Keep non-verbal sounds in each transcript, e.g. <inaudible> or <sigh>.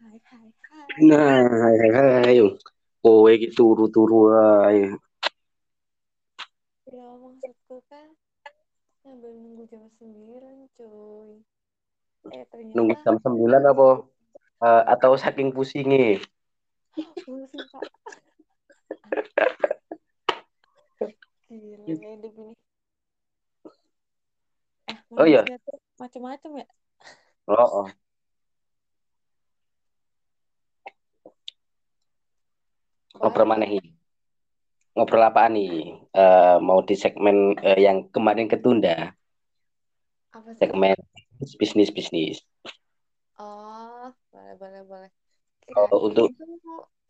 Hai hai hai. Nah, hai hai hai. Kowe iki turu-turu ae. Ya maksudku kan sambil nunggu jam 9 cuy. Eh Nunggu ternyata jam 9 apa? Eh, atau saking pusingnya? <laughs> pusing pak. Gila ini. Eh Oh iya. macam-macam ya. Oh, oh. Ngobrol mana nih? Ngobrol apa nih? Eh, mau di segmen eh, yang kemarin ketunda, Apa sih? segmen bisnis bisnis. Oh boleh boleh boleh. Oh, untuk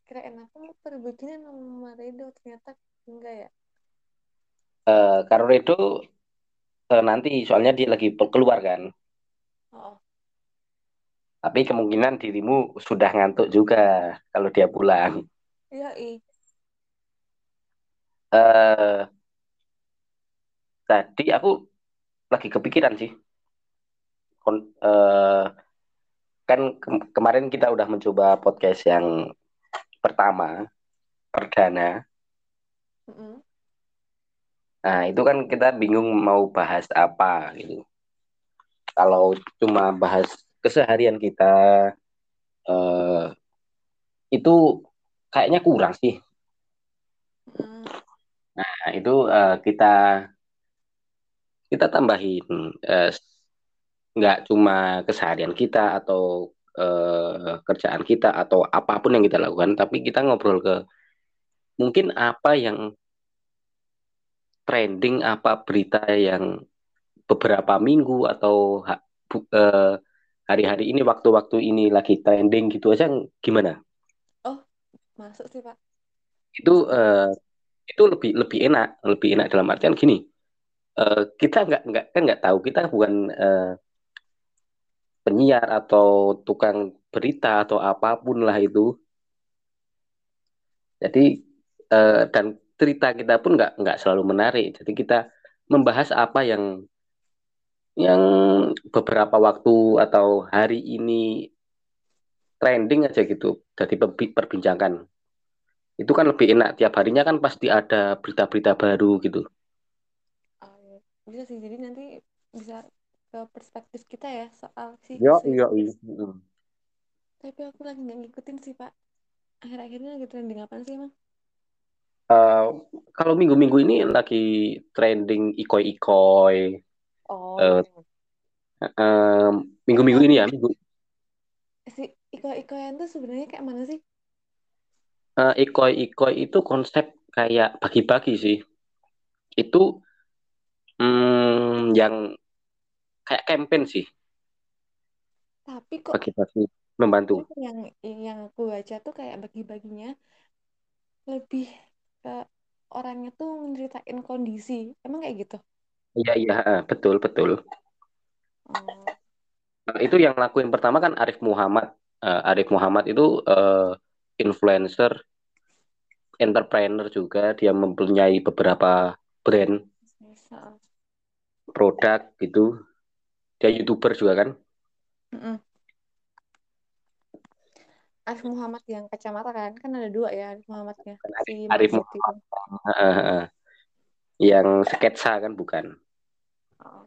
Kirain aku kirain perbikinan sama Redo ternyata enggak ya. eh Karo Redo eh, nanti soalnya dia lagi keluar kan. Oh Tapi kemungkinan dirimu sudah ngantuk juga kalau dia pulang. Iya. Eh tadi aku lagi kepikiran sih. Kon- eh, kan ke- kemarin kita udah mencoba podcast yang pertama, perdana. Mm-mm. Nah, itu kan kita bingung mau bahas apa gitu. Kalau cuma bahas keseharian kita, eh, itu kayaknya kurang sih. Mm. Nah, itu eh, kita kita tambahin eh, nggak cuma keseharian kita atau eh, kerjaan kita atau apa pun yang kita lakukan, tapi kita ngobrol ke mungkin apa yang trending, apa berita yang beberapa minggu atau ha- bu- eh, hari-hari ini waktu-waktu ini lagi trending gitu aja gimana? Masuk sih pak. Itu eh, itu lebih lebih enak, lebih enak dalam artian gini. eh, kita nggak nggak kan nggak tahu kita bukan eh, penyiar atau tukang berita atau apa pun lah itu. Jadi eh, dan cerita kita pun nggak nggak selalu menarik. Jadi kita membahas apa yang yang beberapa waktu atau hari ini trending aja gitu. Jadi perbi- perbincangan. Itu kan lebih enak. Tiap harinya kan pasti ada berita-berita baru gitu. Oh, iya. Bisa sih, jadi nanti bisa ke perspektif kita ya soal si Yo, yo, yo. Tapi aku lagi nggak ngikutin sih Pak. Akhir-akhir ini lagi trending apa sih emang? Eh, kalau minggu-minggu ini lagi trending ikoi-ikoi. Oh, Eh, eh, minggu-minggu ini ya, minggu si Iko Ikoyan tuh sebenarnya kayak mana sih? eh, ikoi-ikoi itu konsep kayak bagi-bagi sih. Itu mm, yang kayak campaign sih, Tapi kok bagi-bagi membantu. yang yang aku baca tuh kayak bagi-baginya lebih ke orangnya tuh menceritain kondisi. Emang kayak gitu? Iya, iya, betul, betul. Oh, Nah, itu yang lakuin pertama kan Arif Muhammad. Eh, Arif Muhammad itu eh, influencer, entrepreneur juga. Dia mempunyai beberapa brand produk gitu. Dia youtuber juga kan. Mm-mm. Arif Muhammad yang kacamata kan? Kan ada dua ya Arif Muhammadnya. Kan Si Arif. Muhammad yang sketsa kan bukan. Oh.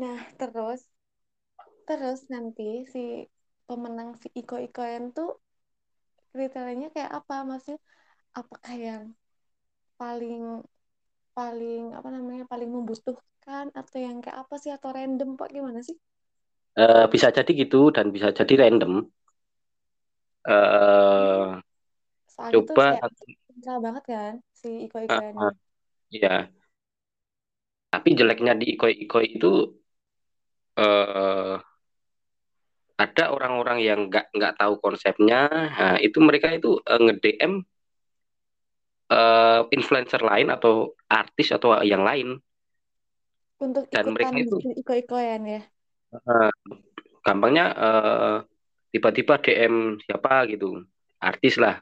Nah, terus terus nanti si pemenang si Iko Ikoen tuh kriterianya kayak apa? Maksudnya apakah yang paling paling apa namanya paling membutuhkan atau yang kayak apa sih atau random pak gimana sih? Eh, bisa jadi gitu dan bisa jadi random. Eh, Soalnya tuh coba sentral banget kan si Iko eh, Ikoen eh, ini. ya. Tapi jeleknya di ikoi-ikoi itu eh, ada orang-orang yang nggak nggak tahu konsepnya. Nah, itu mereka itu eh, nge-DM eh, influencer lain atau artis atau yang lain. Untuk dan mereka itu bikin Iko Ikoen ya. eh, gampangnya eh, tiba-tiba DM siapa gitu artis lah.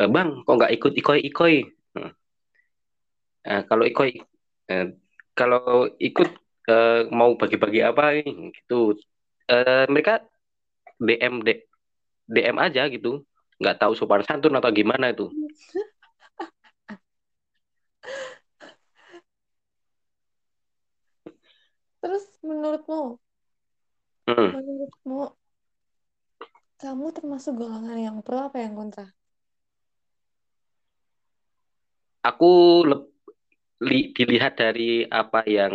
Eh, bang kok nggak ikut ikoi-ikoi? Nah, kalau ikoi eh, kalau ikut eh, mau bagi-bagi apa gitu. Eh, mereka DM DM aja gitu. Nggak tahu sopan santun atau gimana itu. Terus menurutmu? Hmm. menurutmu kamu termasuk golongan yang pro apa yang kontra? Aku li, dilihat dari apa yang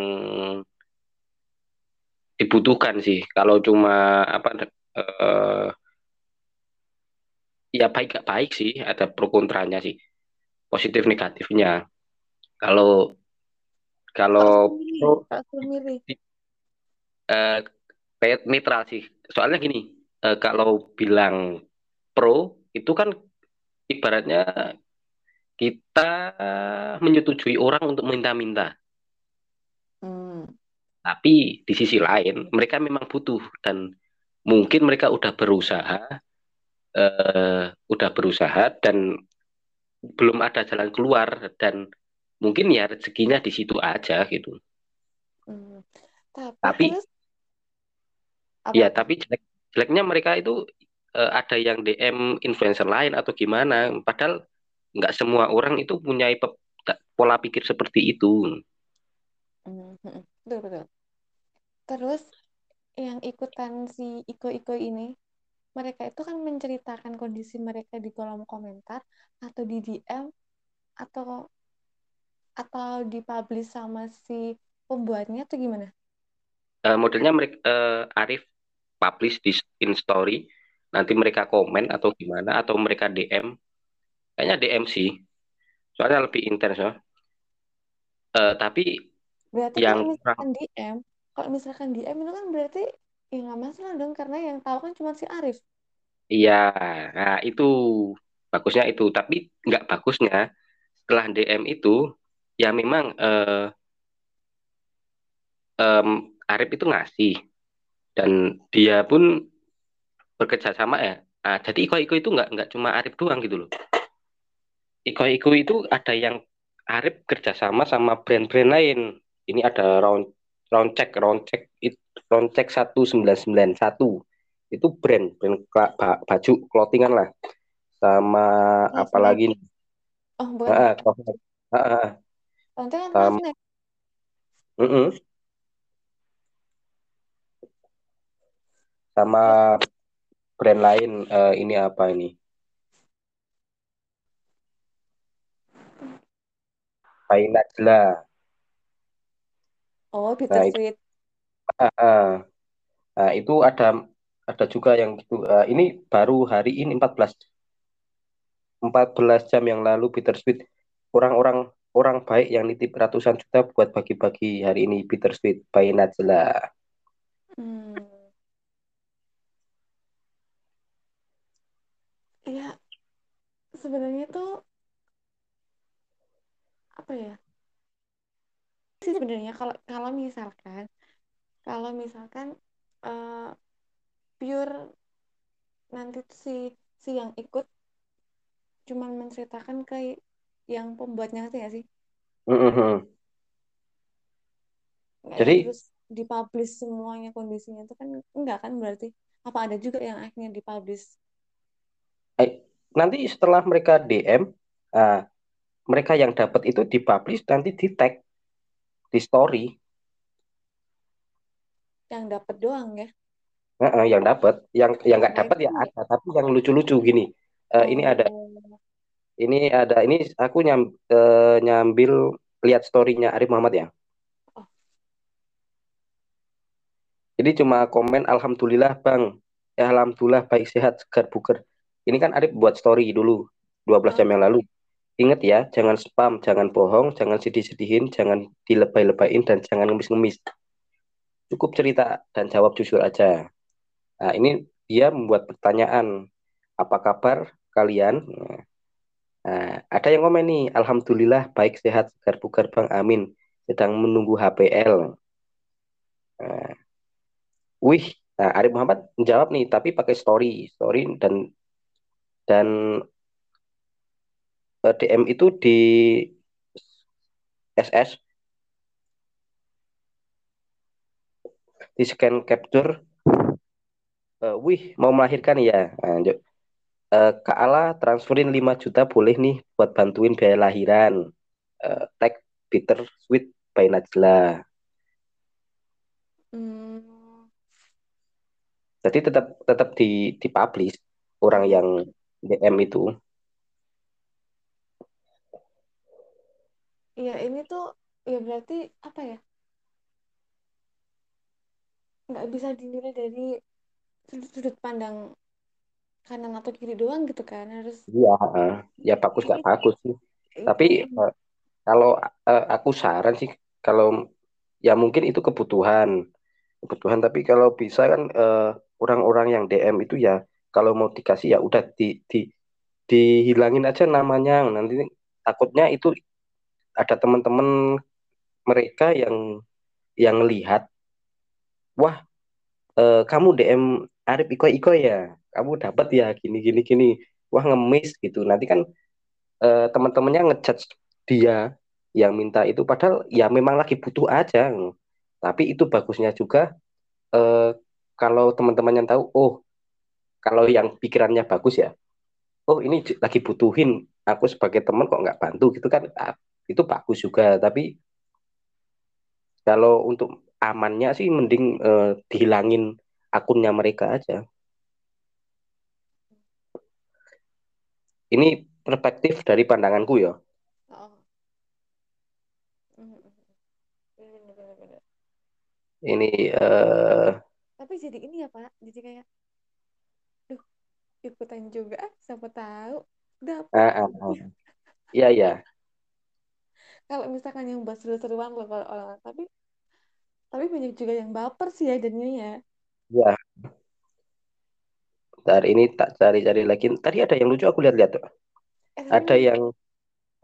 dibutuhkan sih. Kalau cuma apa uh, ya baik gak baik sih. Ada pro kontranya sih. Positif negatifnya. Kalau kalau pro uh, kayak netral sih. Soalnya gini uh, kalau bilang pro itu kan ibaratnya kita menyetujui orang untuk minta-minta hmm. tapi di sisi lain mereka memang butuh dan mungkin mereka udah berusaha uh, udah berusaha dan belum ada jalan keluar dan mungkin ya rezekinya di situ aja gitu. Hmm. Tapi, tapi ya tapi jelek, jeleknya mereka itu uh, ada yang DM influencer lain atau gimana. Padahal nggak semua orang itu punya pola pikir seperti itu. Hmm, hmm, betul betul. Terus yang ikutan si Iko-Iko ini mereka itu kan menceritakan kondisi mereka di kolom komentar atau di DM atau atau dipublish sama si pembuatnya atau gimana? Uh, modelnya mereka uh, Arif publish di in story, nanti mereka komen atau gimana atau mereka DM. Kayaknya DM sih. Soalnya lebih intens ya. Uh, tapi berarti yang misalkan DM, kalau misalkan DM itu kan berarti ya nggak masalah dong karena yang tahu kan cuma si Arif. Iya nah itu bagusnya itu. Tapi nggak bagusnya setelah DM itu ya memang eh, um, Arif itu ngasih. Dan dia pun bekerja sama ya nah, jadi Iko-Iko itu nggak nggak cuma Arif doang gitu loh. Iko-Iko itu ada yang Arif kerjasama sama brand-brand lain. Ini ada round round check round check Roncek 1991 itu brand brand baju clothingan lah. Sama oh, apa lagi oh bukan ah, ah, ah. kan sama, mm -mm. sama brand lain uh, ini apa ini? Painajla oh bittersweet nah, nah, itu ada ada juga yang gitu. Uh, ini baru hari ini 14 14 jam yang lalu Bittersweet orang-orang orang baik yang nitip ratusan juta buat bagi-bagi hari ini Bittersweet by Najla. Hmm. ya sebenarnya tuh apa ya sih sebenarnya kalau kalau misalkan kalau misalkan uh, pure nanti si si yang ikut cuman menceritakan ke yang pembuatnya ngerti gak sih? Mm-hmm. Jadi terus dipublish semuanya kondisinya itu kan enggak kan berarti apa ada juga yang akhirnya dipublish? Eh, nanti setelah mereka DM, uh, ah, mereka yang dapat itu dipublish nanti di tag di story yang dapat doang ya uh, uh, yang dapat yang yang nggak dapat ya ada tapi yang lucu-lucu gini uh, oh. ini ada oh. ini ada ini aku nyam, uh, nyambil lihat storynya Arif Muhammad ya oh. jadi cuma komen alhamdulillah bang ya alhamdulillah baik sehat segar buker ini kan Arif buat story dulu 12 oh. jam yang lalu Ingat ya, jangan spam, jangan bohong, jangan sedih-sedihin, jangan dilebay-lebayin, dan jangan ngemis-ngemis cukup cerita dan jawab jujur aja. Nah, ini dia membuat pertanyaan, apa kabar kalian? Nah, ada yang komen nih, Alhamdulillah baik sehat segar bugar Bang Amin, sedang menunggu HPL. Nah, wih, nah Arif Muhammad menjawab nih, tapi pakai story, story dan dan DM itu di SS di scan capture Eh, wih, mau melahirkan ya. Lanjut. Eh, Kak Ala transferin 5 juta boleh nih buat bantuin biaya lahiran. Eh, tag Peter Sweet by Najla. Hmm, Jadi tetap tetap di dipublish orang oh yang DM itu. Iya ini tuh ya berarti apa ya nggak bisa dinilai dari sudut, sudut pandang kanan atau kiri doang gitu kan harus Iya, ya bagus ini gak bagus sih. Tapi eh, kalau eh, aku saran sih kalau ya mungkin itu kebutuhan, kebutuhan. Tapi kalau bisa kan eh, orang-orang yang DM itu ya kalau mau dikasih ya udah di, di dihilangin aja namanya. Nanti takutnya itu ada teman-teman mereka yang yang lihat, wah eh, kamu DM Arif Iko Iko ya, kamu dapat ya gini gini gini, wah ngemis gitu. Nanti kan eh, teman-temannya ngejudge dia yang minta itu. Padahal ya memang lagi butuh aja. Tapi itu bagusnya juga eh, kalau teman-teman yang tahu oh kalau yang pikirannya bagus ya oh ini lagi butuhin aku sebagai teman kok nggak bantu gitu kan itu bagus juga tapi kalau untuk amannya sih mending eh, dihilangin akunnya mereka aja. Ini perspektif dari pandanganku ya. Oh, mm, mm, bener, bener, bener. ini eh tapi jadi ini ya Pak. Jadi kayak duh ikutan juga siapa tahu. Dapat ah, ah, ah. iya iya kalau misalkan yang bahas seru-seruan loh kalau orang tapi tapi banyak juga yang baper sih ya jadinya ya. Iya Bentar, ini tak cari-cari lagi. Tadi ada yang lucu aku lihat-lihat tuh. eh Ada yang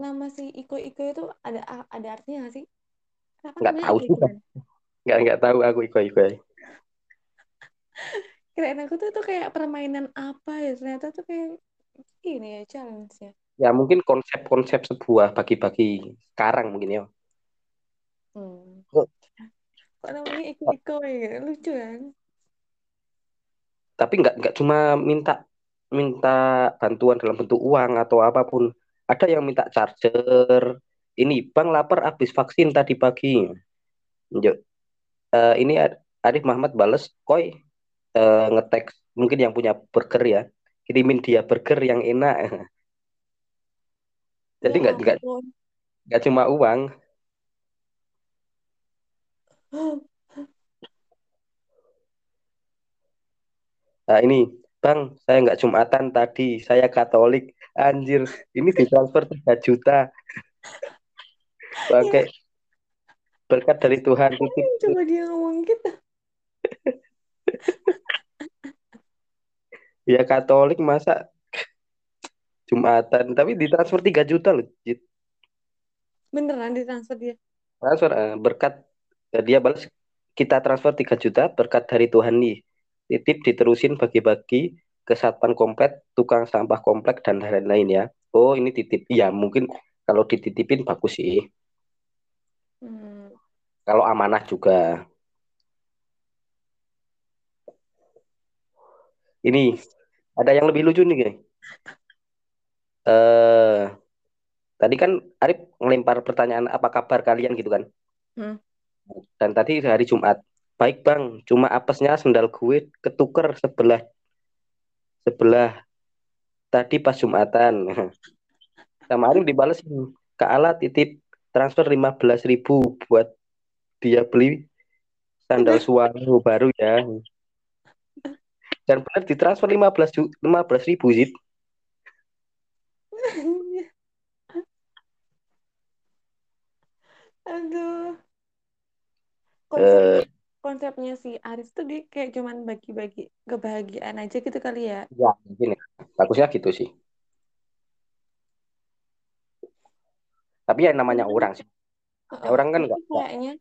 nama si Iko Iko itu ada ada artinya nggak sih? Kenapa nggak tahu sih, kan nggak nggak tahu aku iko iko. <laughs> kirain aku tuh tuh kayak permainan apa ya? Ternyata tuh kayak ini ya challenge ya Ya mungkin konsep-konsep sebuah bagi-bagi sekarang mungkin ya. hmm. Oh, namanya Iko Iko ya lucu kan Tapi nggak nggak cuma minta minta bantuan dalam bentuk uang atau apa pun. Ada yang minta charger. Ini bang lapar habis vaksin tadi pagi. Eh, ini Arif Muhammad bales, koi eh, ngetek mungkin yang punya burger ya. Kirimin dia burger yang enak. <laughs> Jadi ya nggak nggak ampun nggak cuma uang. Nah, ini, Bang, saya nggak Jumatan tadi, saya Katolik. Anjir, ini ditransfer 3 juta. ya Pakai berkat dari Tuhan coba dia ngomong gitu <laughs> ya Katolik masa Jumatan, tapi ditransfer 3 juta loh. Jit. beneran ditransfer dia Transfer eh, berkat eh, dia balas kita transfer 3 juta berkat dari Tuhan nih. Titip diterusin bagi-bagi ke satpam komplek, tukang sampah komplek dan lain-lain ya. Oh, ini titip. Ya, mungkin kalau dititipin bagus sih. hmm. Kalau amanah juga. Ini ada yang lebih lucu nih, guys. Eh, tadi kan Arif ngelempar pertanyaan apa kabar kalian gitu kan. Hmm. Dan tadi hari Jumat. Baik bang, cuma apesnya sendal gue ketuker sebelah sebelah tadi pas Jumatan. <laughs> Sama Arif dibales ke Ala titip transfer 15.000 ribu buat dia beli sandal <laughs> suara baru ya. Dan benar ditransfer 15 ju 15 ribu sih. Aduh konsep Eh, konsepnya si Aris tuh dia kayak cuman bagi-bagi kebahagiaan aja gitu kali ya ya mungkin ya. Bagusnya gitu sih. Tapi ya namanya orang sih. Heeh, Orang kan tapi nggak nggak- kayaknya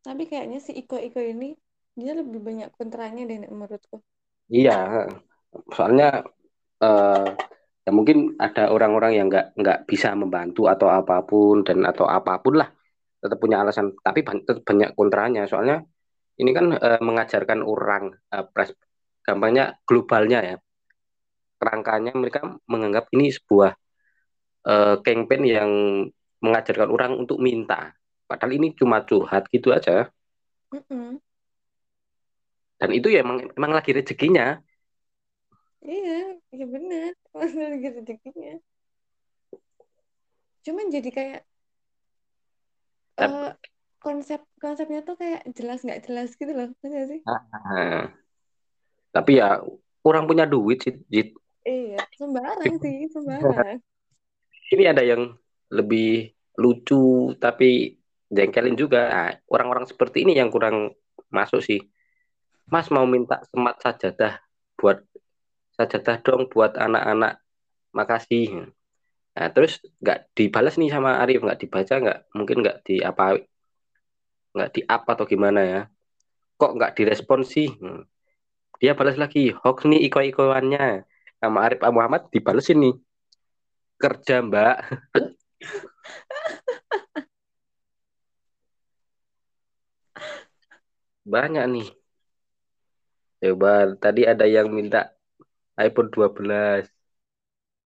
tapi kayaknya si Iko Iko ini dia lebih banyak kontranya deh menurutku iya. Soalnya eh ya mungkin ada orang-orang yang nggak nggak bisa membantu atau apa pun dan atau apa pun lah tetap punya alasan tapi ban- tetap banyak kontranya. Soalnya ini kan eh, mengajarkan orang eh, pres- gampangnya globalnya ya. Kerangkanya mereka menganggap ini sebuah uh, campaign yang mengajarkan orang untuk minta. Padahal ini cuma curhat gitu aja. Mm -mm. dan itu ya emang, emang lagi rezekinya. Iya iya benar lagi rezekinya cuman jadi kayak uh, konsep konsepnya tuh kayak jelas nggak jelas gitu loh nggak sih? Nah, tapi ya kurang punya duit sih Jit. iya sembarang sih <laughs> sembarang. Ini ada yang lebih lucu tapi jengkelin juga. Nah, orang-orang seperti ini yang kurang masuk sih. Mas mau minta semat sajadah buat sajadah dong buat anak-anak. Makasih. Nah, terus nggak dibalas nih sama Arif nggak dibaca nggak mungkin nggak di apa nggak di apa atau gimana ya. Kok nggak direspon sih? Hmm. dia balas lagi hoax nih iko-ikoannya. Sama Arif Muhammad dibalas ini kerja mbak. <laughs> Banyak nih. Coba tadi ada yang minta iPhone 12